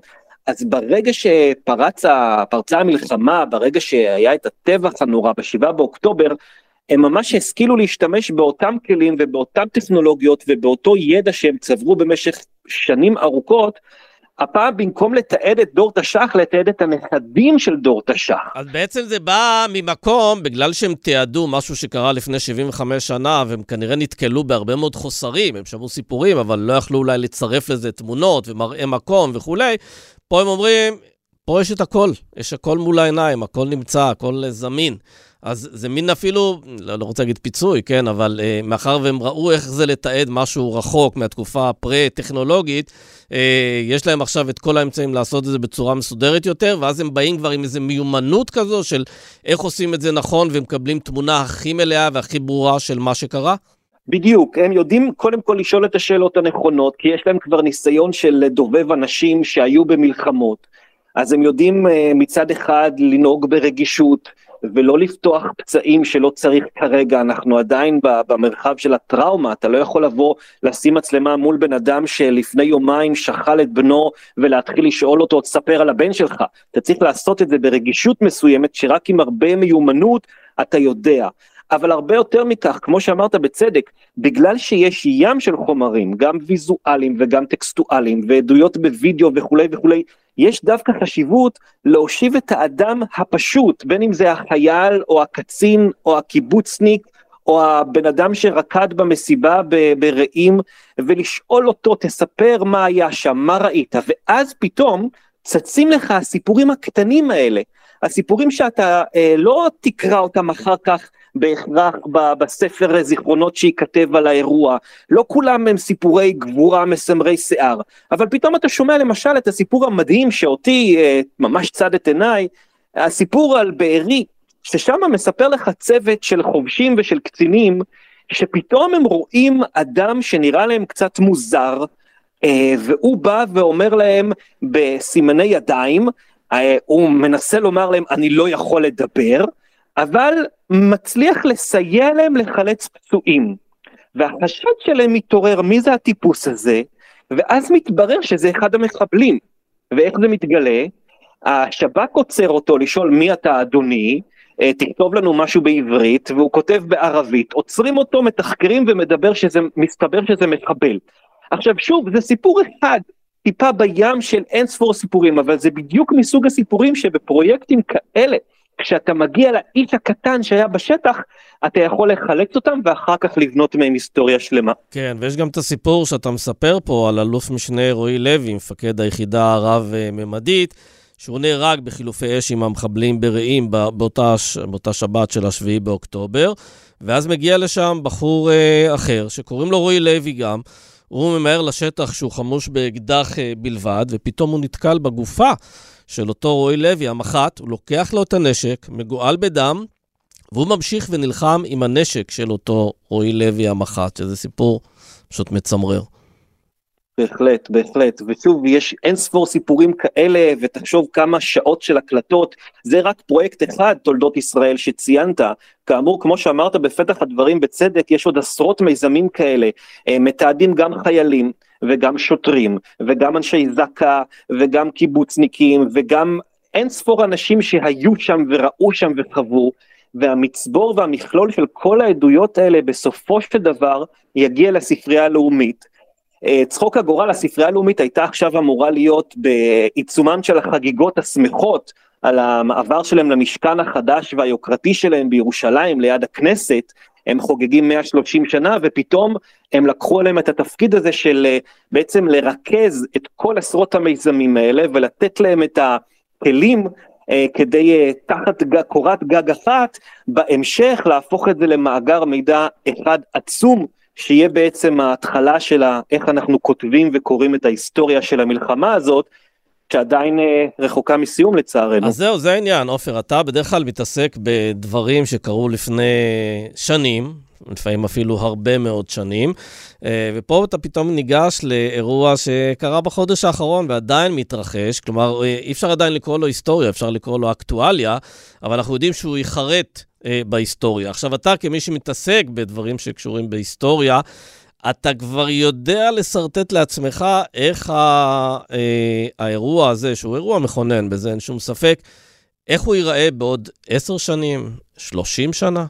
אז ברגע שפרצה המלחמה, ברגע שהיה את הטבח הנורא ב-7 באוקטובר, הם ממש השכילו להשתמש באותם כלים ובאותן טכנולוגיות ובאותו ידע שהם צברו במשך שנים ארוכות, הפעם במקום לתעד את דור תש"ח, לתעד את הנכדים של דור תש"ח. אז בעצם זה בא ממקום, בגלל שהם תיעדו משהו שקרה לפני 75 שנה, והם כנראה נתקלו בהרבה מאוד חוסרים, הם שמעו סיפורים, אבל לא יכלו אולי לצרף לזה תמונות ומראה מקום וכולי. פה הם אומרים, פה יש את הכל, יש הכל מול העיניים, הכל נמצא, הכל זמין. אז זה מין אפילו, לא, לא רוצה להגיד פיצוי, כן, אבל אה, מאחר והם ראו איך זה לתעד משהו רחוק מהתקופה הפרה-טכנולוגית, אה, יש להם עכשיו את כל האמצעים לעשות את זה בצורה מסודרת יותר, ואז הם באים כבר עם איזו מיומנות כזו של איך עושים את זה נכון, ומקבלים תמונה הכי מלאה והכי ברורה של מה שקרה? בדיוק, הם יודעים קודם כל לשאול את השאלות הנכונות, כי יש להם כבר ניסיון של דובב אנשים שהיו במלחמות. אז הם יודעים אה, מצד אחד לנהוג ברגישות, ולא לפתוח פצעים שלא צריך כרגע, אנחנו עדיין במרחב של הטראומה, אתה לא יכול לבוא לשים מצלמה מול בן אדם שלפני יומיים שכל את בנו ולהתחיל לשאול אותו, תספר על הבן שלך, אתה צריך לעשות את זה ברגישות מסוימת שרק עם הרבה מיומנות אתה יודע. אבל הרבה יותר מכך, כמו שאמרת בצדק, בגלל שיש ים של חומרים, גם ויזואליים וגם טקסטואליים, ועדויות בווידאו וכולי וכולי, יש דווקא חשיבות להושיב את האדם הפשוט, בין אם זה החייל או הקצין או הקיבוצניק, או הבן אדם שרקד במסיבה ברעים, ולשאול אותו, תספר מה היה שם, מה ראית, ואז פתאום צצים לך הסיפורים הקטנים האלה, הסיפורים שאתה אה, לא תקרא אותם אחר כך בהכרח בספר זיכרונות שייכתב על האירוע, לא כולם הם סיפורי גבורה מסמרי שיער, אבל פתאום אתה שומע למשל את הסיפור המדהים שאותי אה, ממש צד את עיניי, הסיפור על בארי, ששם מספר לך צוות של חובשים ושל קצינים, שפתאום הם רואים אדם שנראה להם קצת מוזר, אה, והוא בא ואומר להם בסימני ידיים, אה, הוא מנסה לומר להם אני לא יכול לדבר, אבל מצליח לסייע להם לחלץ פצועים. והחשד שלהם מתעורר, מי זה הטיפוס הזה? ואז מתברר שזה אחד המחבלים. ואיך זה מתגלה? השב"כ עוצר אותו לשאול מי אתה אדוני, אה, תכתוב לנו משהו בעברית, והוא כותב בערבית, עוצרים אותו, מתחקרים ומדבר שזה, מסתבר שזה מחבל. עכשיו שוב, זה סיפור אחד, טיפה בים של אין ספור סיפורים, אבל זה בדיוק מסוג הסיפורים שבפרויקטים כאלה, כשאתה מגיע לאיש הקטן שהיה בשטח, אתה יכול לחלץ אותם ואחר כך לבנות מהם היסטוריה שלמה. כן, ויש גם את הסיפור שאתה מספר פה על אלוף משנה רועי לוי, מפקד היחידה הרב-ממדית, שהוא נהרג בחילופי אש עם המחבלים ברעים באותה, באותה שבת של השביעי באוקטובר, ואז מגיע לשם בחור אה, אחר, שקוראים לו רועי לוי גם. הוא ממהר לשטח שהוא חמוש באקדח אה, בלבד, ופתאום הוא נתקל בגופה של אותו רועי לוי, המח"ט, הוא לוקח לו את הנשק, מגואל בדם, והוא ממשיך ונלחם עם הנשק של אותו רועי לוי המח"ט, שזה סיפור פשוט מצמרר. בהחלט, בהחלט, ושוב, יש אין ספור סיפורים כאלה, ותחשוב כמה שעות של הקלטות, זה רק פרויקט אחד, תולדות ישראל, שציינת, כאמור, כמו שאמרת בפתח הדברים בצדק, יש עוד עשרות מיזמים כאלה, אה, מתעדים גם חיילים, וגם שוטרים, וגם אנשי זק"א, וגם קיבוצניקים, וגם אין ספור אנשים שהיו שם וראו שם וחוו, והמצבור והמכלול של כל העדויות האלה בסופו של דבר יגיע לספרייה הלאומית. אה, צחוק הגורל, הספרייה הלאומית הייתה עכשיו אמורה להיות בעיצומן של החגיגות השמחות על המעבר שלהם למשכן החדש והיוקרתי שלהם בירושלים ליד הכנסת, הם חוגגים 130 שנה ופתאום הם לקחו עליהם את התפקיד הזה של אה, בעצם לרכז את כל עשרות המיזמים האלה ולתת להם את הכלים אה, כדי תחת קורת גג אחת בהמשך להפוך את זה למאגר מידע אחד עצום שיהיה בעצם ההתחלה של איך אנחנו כותבים וקוראים את ההיסטוריה של המלחמה הזאת, שעדיין אה, רחוקה מסיום לצערנו. אז זהו, זה העניין, עופר, אתה בדרך כלל מתעסק בדברים שקרו לפני שנים, לפעמים אפילו הרבה מאוד שנים, אה, ופה אתה פתאום ניגש לאירוע שקרה בחודש האחרון ועדיין מתרחש, כלומר, אה, אי אפשר עדיין לקרוא לו היסטוריה, אפשר לקרוא לו אקטואליה, אבל אנחנו יודעים שהוא ייחרט אה, בהיסטוריה. עכשיו, אתה כמי שמתעסק בדברים שקשורים בהיסטוריה, אתה כבר יודע לשרטט לעצמך איך ה, אה, האירוע הזה, שהוא אירוע מכונן, בזה אין שום ספק, איך הוא ייראה בעוד עשר שנים, שלושים שנה?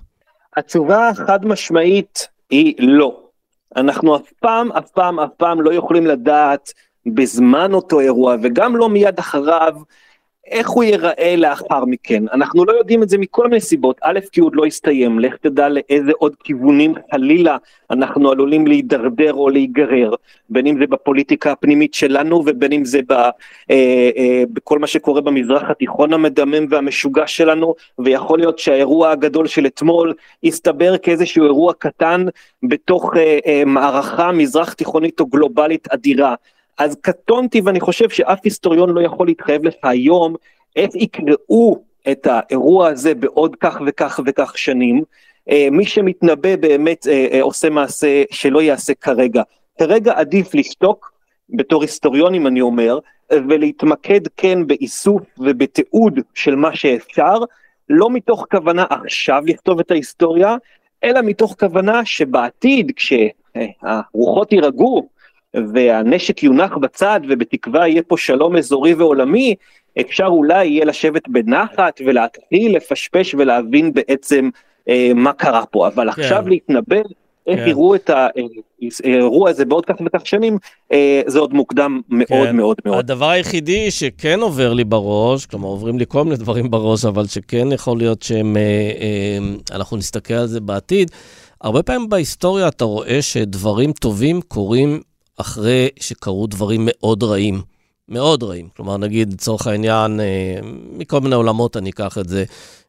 התשובה החד משמעית היא לא. אנחנו אף פעם, אף פעם, אף פעם לא יכולים לדעת בזמן אותו אירוע, וגם לא מיד אחריו, איך הוא ייראה לאחר מכן. אנחנו לא יודעים את זה מכל מיני סיבות, א', כי הוא עוד לא הסתיים, לך תדע לאיזה עוד כיוונים חלילה אנחנו עלולים להידרדר או להיגרר, בין אם זה בפוליטיקה הפנימית שלנו ובין אם זה ב, אה, אה, בכל מה שקורה במזרח התיכון המדמם והמשוגע שלנו, ויכול להיות שהאירוע הגדול של אתמול יסתבר כאיזשהו אירוע קטן בתוך אה, אה, מערכה מזרח תיכונית או גלובלית אדירה. אז קטונתי ואני חושב שאף היסטוריון לא יכול להתחייב לך היום איך יקראו את האירוע הזה בעוד כך וכך וכך שנים. אה, מי שמתנבא באמת אה, אה, עושה מעשה שלא יעשה כרגע. כרגע עדיף לשתוק, בתור היסטוריונים אני אומר, ולהתמקד כן באיסוף ובתיעוד של מה שאפשר, לא מתוך כוונה עכשיו לכתוב את ההיסטוריה, אלא מתוך כוונה שבעתיד, כשהרוחות יירגעו, והנשק יונח בצד ובתקווה יהיה פה שלום אזורי ועולמי, אפשר אולי יהיה לשבת בנחת ולהתחיל לפשפש ולהבין בעצם אה, מה קרה פה, אבל כן. עכשיו להתנבא איך כן. יראו את האירוע הזה בעוד כך וכך שנים, אה, זה עוד מוקדם מאוד כן. מאוד מאוד. הדבר היחידי שכן עובר לי בראש, כלומר עוברים לי כל מיני דברים בראש, אבל שכן יכול להיות שאנחנו אה, נסתכל על זה בעתיד, הרבה פעמים בהיסטוריה אתה רואה שדברים טובים קורים אחרי שקרו דברים מאוד רעים. מאוד רעים. כלומר, נגיד, לצורך העניין, אה, מכל מיני עולמות אני אקח את זה.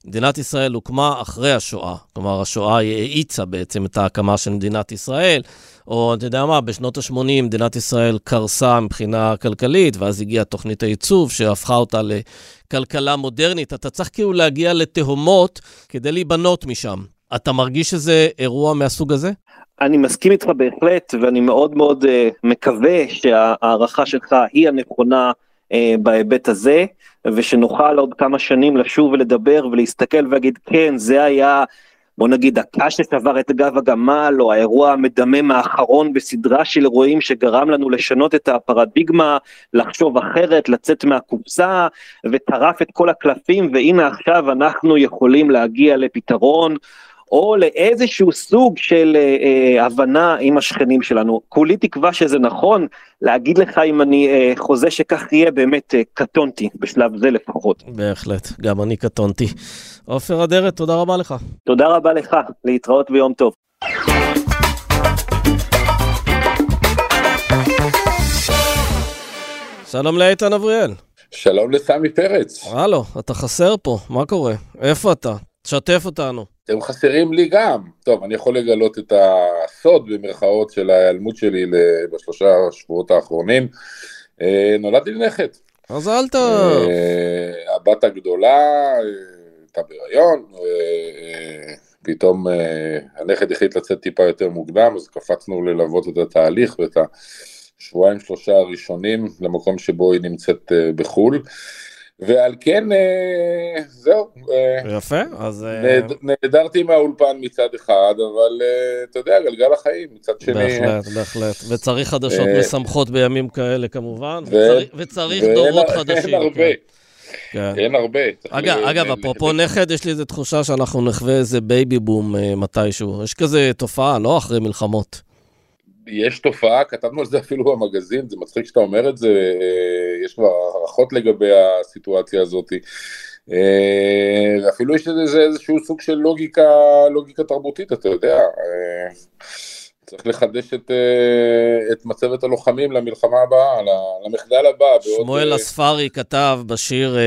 מדינת ישראל הוקמה אחרי השואה. כלומר, השואה האיצה בעצם את ההקמה של מדינת ישראל. או אתה יודע מה, בשנות ה-80 מדינת ישראל קרסה מבחינה כלכלית, ואז הגיעה תוכנית הייצוב שהפכה אותה לכלכלה מודרנית. אתה צריך כאילו להגיע לתהומות כדי להיבנות משם. אתה מרגיש שזה אירוע מהסוג הזה? אני מסכים איתך בהחלט, ואני מאוד מאוד uh, מקווה שההערכה שלך היא הנכונה uh, בהיבט הזה, ושנוכל עוד כמה שנים לשוב ולדבר ולהסתכל ולהגיד, כן, זה היה, בוא נגיד, הקש ששבר את גב הגמל, או האירוע המדמם האחרון בסדרה של אירועים שגרם לנו לשנות את הפרדיגמה, לחשוב אחרת, לצאת מהקופסה, וטרף את כל הקלפים, והנה עכשיו אנחנו יכולים להגיע לפתרון. או לאיזשהו סוג של אה, אה, הבנה עם השכנים שלנו. כולי תקווה שזה נכון, להגיד לך אם אני אה, חוזה שכך יהיה, באמת אה, קטונתי, בשלב זה לפחות. בהחלט, גם אני קטונתי. עופר אדרת, תודה רבה לך. תודה רבה לך, להתראות ביום טוב. שלום לאיתן אבריאל. שלום לסמי פרץ. הלו, אתה חסר פה, מה קורה? איפה אתה? תשתף אותנו. אתם חסרים לי גם. טוב, אני יכול לגלות את הסוד במרכאות של ההיעלמות שלי בשלושה שבועות האחרונים. אה, נולדתי לנכד. מזל טוב. אה, הבת הגדולה אה, הייתה בהיריון, פתאום הנכד החליט לצאת טיפה יותר מוקדם, אז קפצנו ללוות את התהליך ואת השבועיים שלושה הראשונים למקום שבו היא נמצאת בחו"ל. ועל כן, אה, זהו. אה, יפה, אז... אה, נעדרתי מהאולפן מצד אחד, אבל אתה יודע, גלגל החיים מצד שני. בהחלט, בהחלט. וצריך חדשות משמחות בימים כאלה כמובן, וצריך דורות חדשים. אין הרבה. כן. אין הרבה. אגב, אפרופו נכד, יש לי איזו תחושה שאנחנו נחווה איזה baby boom מתישהו. יש כזה תופעה, לא אחרי מלחמות. יש תופעה, כתבנו על זה אפילו במגזין, זה מצחיק שאתה אומר את זה, אה, יש כבר הערכות לגבי הסיטואציה הזאת. אה, ואפילו יש לזה איזשהו סוג של לוגיקה, לוגיקה תרבותית, אתה יודע. אה, צריך לחדש את, את מצבת הלוחמים למלחמה הבאה, למחדל הבא. שמואל אספרי כתב בשיר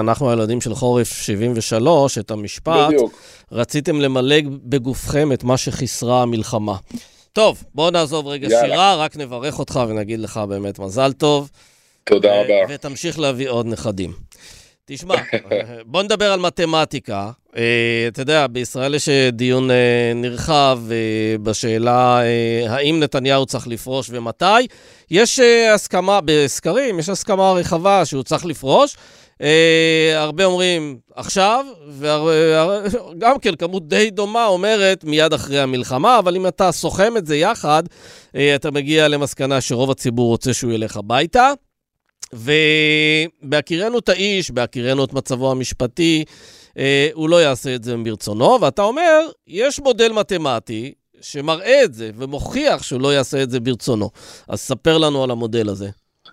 אנחנו הילדים של חורף 73, את המשפט, בדיוק. רציתם למלא בגופכם את מה שחיסרה המלחמה. טוב, בוא נעזוב רגע יאללה. שירה, רק נברך אותך ונגיד לך באמת מזל טוב. תודה רבה. ותמשיך להביא עוד נכדים. תשמע, בוא נדבר על מתמטיקה. Uh, אתה יודע, בישראל יש אה, דיון uh, נרחב uh, בשאלה האם נתניהו צריך לפרוש ומתי. יש הסכמה, בסקרים, יש הסכמה רחבה שהוא צריך לפרוש. אה, הרבה אומרים עכשיו, וגם כן כמות די דומה אומרת מיד אחרי המלחמה, אבל אם אתה סוכם את זה יחד, אה, אתה מגיע למסקנה שרוב הציבור רוצה שהוא ילך הביתה. ובהכירנו את האיש, בהכירנו את מצבו המשפטי, אה, הוא לא יעשה את זה ברצונו, ואתה אומר, יש מודל מתמטי שמראה את זה ומוכיח שהוא לא יעשה את זה ברצונו. אז ספר לנו על המודל הזה.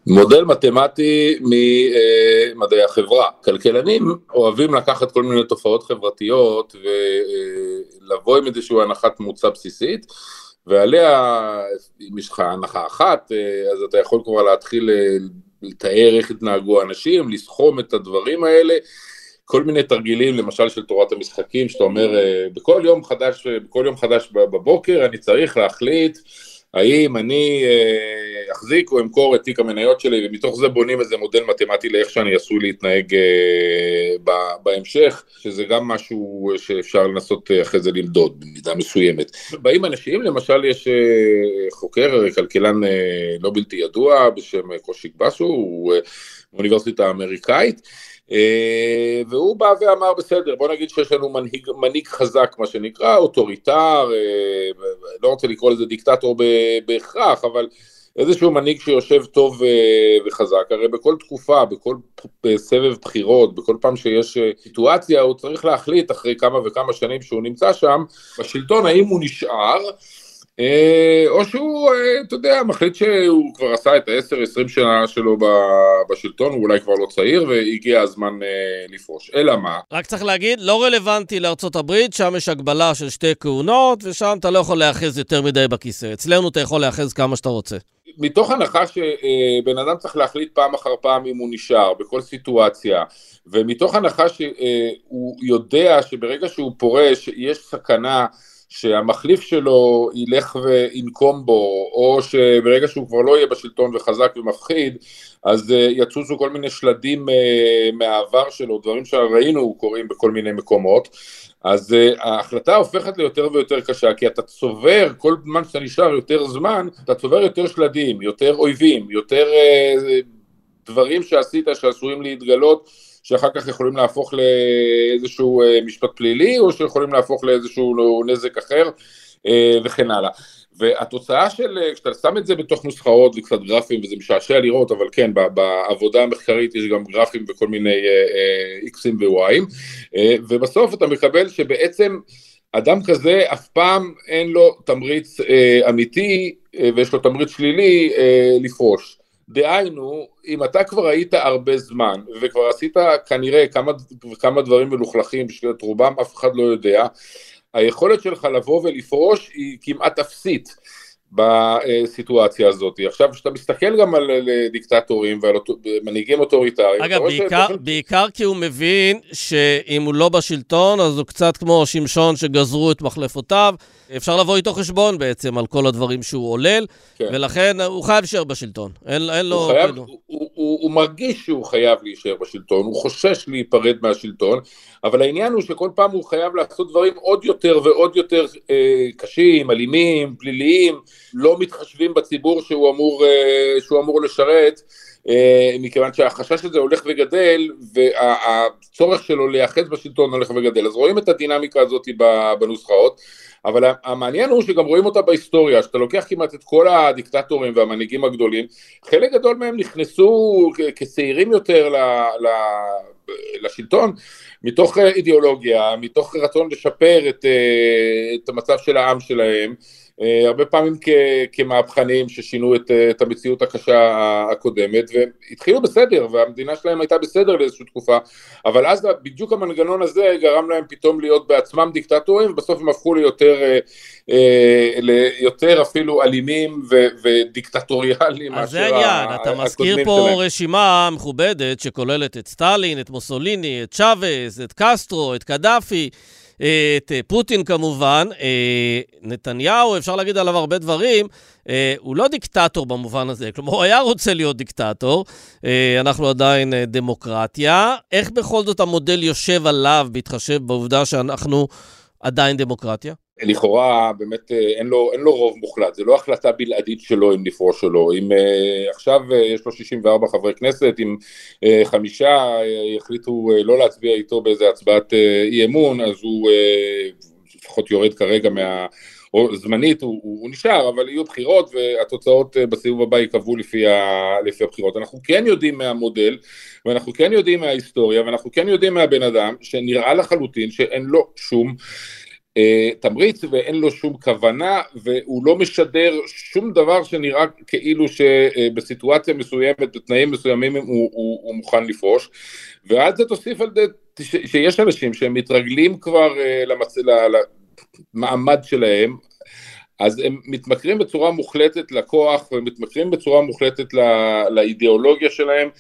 מודל מתמטי ממדעי החברה. כלכלנים אוהבים לקחת כל מיני תופעות חברתיות ולבוא עם איזושהי הנחת מוצא בסיסית, ועליה, אם יש לך הנחה אחת, אז אתה יכול כבר להתחיל לתאר איך התנהגו האנשים, לסכום את הדברים האלה. כל מיני תרגילים, למשל של תורת המשחקים, שאתה אומר, בכל יום חדש, בכל יום חדש בבוקר אני צריך להחליט האם אני אה, אחזיק או אמכור את תיק המניות שלי, ומתוך זה בונים איזה מודל מתמטי לאיך שאני עשוי להתנהג אה, בהמשך, שזה גם משהו שאפשר לנסות אה, אחרי זה למדוד במידה מסוימת. באים אנשים, למשל יש חוקר, כלכלן לא בלתי ידוע בשם קושיק בסו, הוא מאוניברסיטה האמריקאית, אה, והוא בא ואמר בסדר בוא נגיד שיש לנו מנהיג, מנהיג חזק מה שנקרא אוטוריטר, אה, לא רוצה לקרוא לזה דיקטטור בהכרח אבל איזשהו מנהיג שיושב טוב אה, וחזק, הרי בכל תקופה, בכל סבב בחירות, בכל פעם שיש סיטואציה, הוא צריך להחליט אחרי כמה וכמה שנים שהוא נמצא שם, בשלטון האם הוא נשאר אה, או שהוא, אה, אתה יודע, מחליט שהוא כבר עשה את ה-10-20 שנה שלו בשלטון, הוא אולי כבר לא צעיר, והגיע הזמן אה, לפרוש. אלא מה? רק צריך להגיד, לא רלוונטי לארצות הברית, שם יש הגבלה של שתי כהונות, ושם אתה לא יכול להאחז יותר מדי בכיסא. אצלנו אתה יכול להאחז כמה שאתה רוצה. מתוך הנחה שבן אדם צריך להחליט פעם אחר פעם אם הוא נשאר, בכל סיטואציה, ומתוך הנחה שהוא יודע שברגע שהוא פורש, יש סכנה שהמחליף שלו ילך וינקום בו, או שברגע שהוא כבר לא יהיה בשלטון וחזק ומפחיד, אז אה, יצוצו כל מיני שלדים אה, מהעבר שלו, דברים שראינו קורים בכל מיני מקומות, אז אה, ההחלטה הופכת ליותר ויותר קשה, כי אתה צובר, כל זמן שאתה נשאר יותר זמן, אתה צובר יותר שלדים, יותר אויבים, יותר דברים שעשית שעשויים להתגלות שאחר כך יכולים להפוך לאיזשהו אה, משפט פלילי, או שיכולים להפוך לאיזשהו נזק אחר, אה, וכן הלאה. והתוצאה של, אה, כשאתה שם את זה בתוך נוסחאות וקצת גרפים, וזה משעשע לראות, אבל כן, בעבודה המחקרית יש גם גרפים וכל מיני איקסים ווואיים, ובסוף אתה מקבל שבעצם אדם כזה אף פעם אין לו תמריץ אמיתי, ויש לו תמריץ שלילי לפרוש. דהיינו, אם אתה כבר היית הרבה זמן, וכבר עשית כנראה כמה, כמה דברים מלוכלכים, שאת רובם אף אחד לא יודע, היכולת שלך לבוא ולפרוש היא כמעט אפסית. בסיטואציה הזאת. עכשיו, כשאתה מסתכל גם על דיקטטורים ועל מנהיגים אוטוריטריים... אגב, בעיקר, שתוכל... בעיקר כי הוא מבין שאם הוא לא בשלטון, אז הוא קצת כמו שמשון שגזרו את מחלפותיו. אפשר לבוא איתו חשבון בעצם על כל הדברים שהוא עולל, כן. ולכן הוא חייב להישאר בשלטון. אין, אין לו... חייב, הוא, הוא, הוא, הוא מרגיש שהוא חייב להישאר בשלטון, הוא חושש להיפרד מהשלטון, אבל העניין הוא שכל פעם הוא חייב לעשות דברים עוד יותר ועוד יותר אה, קשים, אלימים, פליליים, לא מתחשבים בציבור שהוא אמור, אה, שהוא אמור לשרת. אה, מכיוון שהחשש הזה הולך וגדל והצורך שלו להיאחז בשלטון הולך וגדל אז רואים את הדינמיקה הזאת בנוסחאות אבל המעניין הוא שגם רואים אותה בהיסטוריה, שאתה לוקח כמעט את כל הדיקטטורים והמנהיגים הגדולים, חלק גדול מהם נכנסו כצעירים יותר ל, ל, לשלטון מתוך אידיאולוגיה, מתוך רצון לשפר את, את המצב של העם שלהם, אה, הרבה פעמים כ- כמהפכנים ששינו את, אה, את המציאות הקשה הקודמת והתחילו בסדר והמדינה שלהם הייתה בסדר לאיזושהי תקופה אבל אז בדיוק המנגנון הזה גרם להם פתאום להיות בעצמם דיקטטורים ובסוף הם הפכו ליותר אה, ליותר אפילו אלימים ו- ודיקטטוריאליים אז זה העניין, אתה מזכיר פה שלהם. רשימה מכובדת שכוללת את סטלין, את מוסוליני, את צ'אבז, את קסטרו, את קדאפי את אה, פוטין כמובן, אה, נתניהו, אפשר להגיד עליו הרבה דברים, אה, הוא לא דיקטטור במובן הזה, כלומר, הוא היה רוצה להיות דיקטטור, אנחנו עדיין דמוקרטיה. איך בכל זאת המודל יושב עליו, בהתחשב בעובדה שאנחנו עדיין דמוקרטיה? לכאורה באמת אה, אין לו, אין לו רוב מוחלט, זה לא החלטה בלעדית שלו אם לפרוש או לא, אם uh, עכשיו uh, יש לו 64 חברי כנסת, אם uh, חמישה uh, יחליטו uh, לא להצביע איתו באיזה הצבעת uh, אי אמון, אז הוא uh, לפחות יורד כרגע מה... או זמנית הוא, הוא, הוא נשאר, אבל יהיו בחירות והתוצאות בסיבוב הבא ייקבעו לפי, לפי הבחירות. אנחנו כן יודעים מהמודל, ואנחנו כן יודעים מההיסטוריה, ואנחנו כן יודעים מהבן אדם, שנראה לחלוטין שאין לו שום אה, תמריץ ואין לו שום כוונה והוא לא משדר שום דבר שנראה כאילו שבסיטואציה מסוימת, בתנאים מסוימים הוא, הוא, הוא מוכן לפרוש. ועד זה תוסיף על זה שיש אנשים שהם מתרגלים כבר אה, למצ... למעמד שלהם אז הם מתמכרים בצורה מוחלטת לכוח ומתמכרים בצורה מוחלטת לא, לאידיאולוגיה שלהם אה,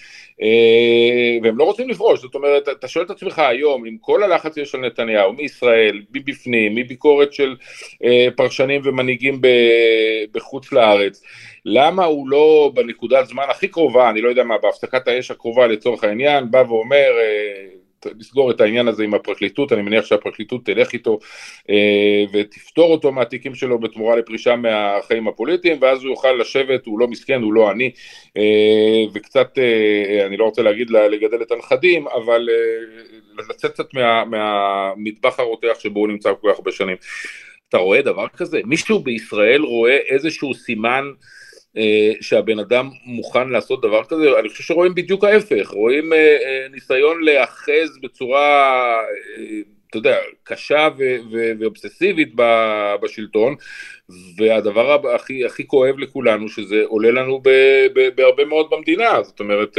והם לא רוצים לפרוש, זאת אומרת, אתה שואל את עצמך היום, עם כל הלחץ שיש על נתניהו, מישראל, מבפנים, מביקורת של אה, פרשנים ומנהיגים בחוץ לארץ, למה הוא לא בנקודת זמן הכי קרובה, אני לא יודע מה, בהפסקת האש הקרובה לצורך העניין, בא ואומר, אה, לסגור את העניין הזה עם הפרקליטות, אני מניח שהפרקליטות תלך איתו אה, ותפתור אותו מהתיקים שלו בתמורה לפרישה מהחיים הפוליטיים, ואז הוא יוכל לשבת, הוא לא מסכן, הוא לא עני, אה, וקצת, אה, אני לא רוצה להגיד לגדל את הנכדים, אבל לצאת קצת מה, מהמטבח הרותח שבו הוא נמצא כל כך הרבה שנים. אתה רואה דבר כזה? מישהו בישראל רואה איזשהו סימן שהבן אדם מוכן לעשות דבר כזה, אני חושב שרואים בדיוק ההפך, רואים אה, אה, ניסיון להיאחז בצורה, אתה יודע, קשה ואובססיבית בשלטון, והדבר הכי, הכי כואב לכולנו, שזה עולה לנו בהרבה מאוד במדינה, זאת אומרת,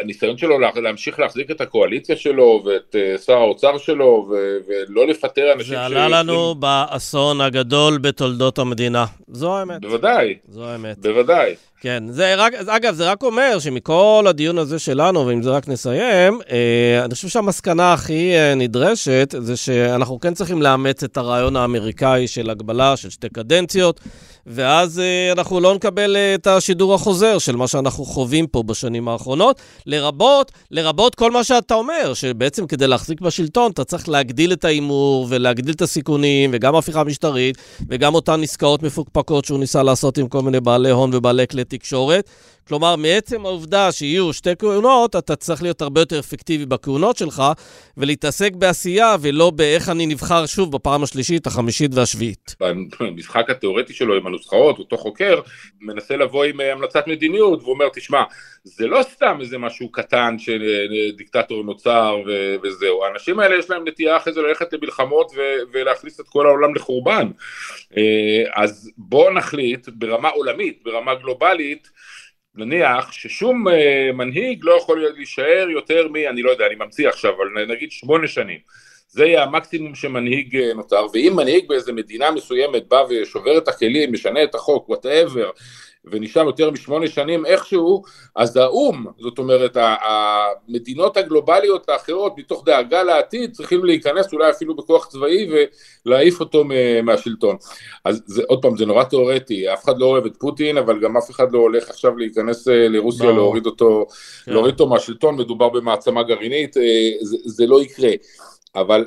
הניסיון שלו להמשיך להחזיק את הקואליציה שלו ואת אה, שר האוצר שלו ו- ולא לפטר אנשים זה עלה לנו באסון הגדול בתולדות המדינה. זו האמת. בוודאי. זו האמת. בוודאי. כן, זה רק, אגב, זה רק אומר שמכל הדיון הזה שלנו, ואם זה רק נסיים, אה, אני חושב שהמסקנה הכי אה, נדרשת זה שאנחנו כן צריכים לאמץ את הרעיון האמריקאי של הגבלה של שתי קדנציות. ואז אה, אנחנו לא נקבל אה, את השידור החוזר של מה שאנחנו חווים פה בשנים האחרונות, לרבות, לרבות כל מה שאתה אומר, שבעצם כדי להחזיק בשלטון אתה צריך להגדיל את ההימור ולהגדיל את הסיכונים, וגם הפיכה משטרית, וגם אותן עסקאות מפוקפקות שהוא ניסה לעשות עם כל מיני בעלי הון ובעלי כלי תקשורת. כלומר, מעצם העובדה שיהיו שתי כהונות, אתה צריך להיות הרבה יותר אפקטיבי בכהונות שלך, ולהתעסק בעשייה ולא באיך אני נבחר שוב בפעם השלישית, החמישית והשביעית. במשחק התיאורטי שלו עם הנוסחאות, אותו חוקר מנסה לבוא עם אה, המלצת מדיניות, והוא אומר, תשמע, זה לא סתם איזה משהו קטן שדיקטטור נוצר ו- וזהו, האנשים האלה יש להם נטייה אחרי זה ללכת למלחמות ו- ולהכניס את כל העולם לחורבן. אה, אז בואו נחליט ברמה עולמית, ברמה גלובלית, נניח ששום מנהיג לא יכול להישאר יותר מ... אני לא יודע, אני ממציא עכשיו, אבל נגיד שמונה שנים. זה יהיה המקסימום שמנהיג uh, נותר, ואם מנהיג באיזה מדינה מסוימת בא ושובר את הכלים, משנה את החוק, וואטאבר, ונשאר יותר משמונה שנים איכשהו, אז האו"ם, זאת אומרת המדינות הגלובליות האחרות מתוך דאגה לעתיד צריכים להיכנס אולי אפילו בכוח צבאי ולהעיף אותו מהשלטון. אז זה, עוד פעם, זה נורא תיאורטי, אף אחד לא אוהב את פוטין, אבל גם אף אחד לא הולך עכשיו להיכנס אה, לרוסיה. להוריד אותו, כן. להוריד אותו מהשלטון, מדובר במעצמה גרעינית, אה, זה, זה לא יקרה. אבל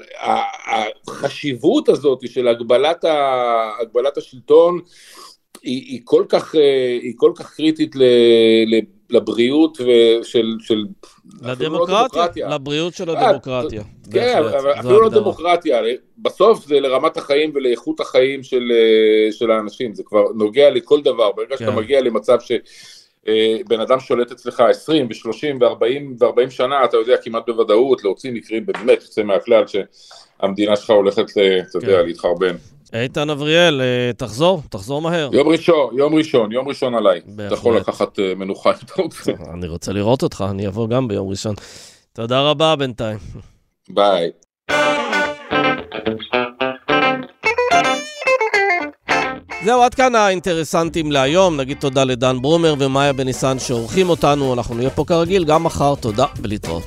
החשיבות הזאת של הגבלת, ה, הגבלת השלטון היא, היא, כל כך, אה, היא כל כך קריטית ל, ל, לבריאות של... של לדמוקרטיה, לא לבריאות של אה, הדמוקרטיה. כן, אבל אפילו לא דמוקרטיה, בסוף זה לרמת החיים ולאיכות החיים של, אה, של האנשים, זה כבר נוגע לכל דבר, ברגע כן. שאתה מגיע למצב ש... בן אדם שולט אצלך 20 ו-30 ו-40 ו-40 שנה, אתה יודע כמעט בוודאות להוציא מקרים באמת יוצא מהכלל שהמדינה שלך הולכת, אתה יודע, כן. להתחרבן. איתן אבריאל, אה, תחזור, תחזור מהר. יום ראשון, יום ראשון, יום ראשון עליי. אתה יכול לקחת אה, מנוחה אם אתה רוצה. אני רוצה לראות אותך, אני אבוא גם ביום ראשון. תודה רבה בינתיים. ביי. זהו, עד כאן האינטרסנטים להיום. נגיד תודה לדן ברומר ומאיה בניסן שעורכים אותנו. אנחנו נהיה פה כרגיל גם מחר. תודה ולהתראות.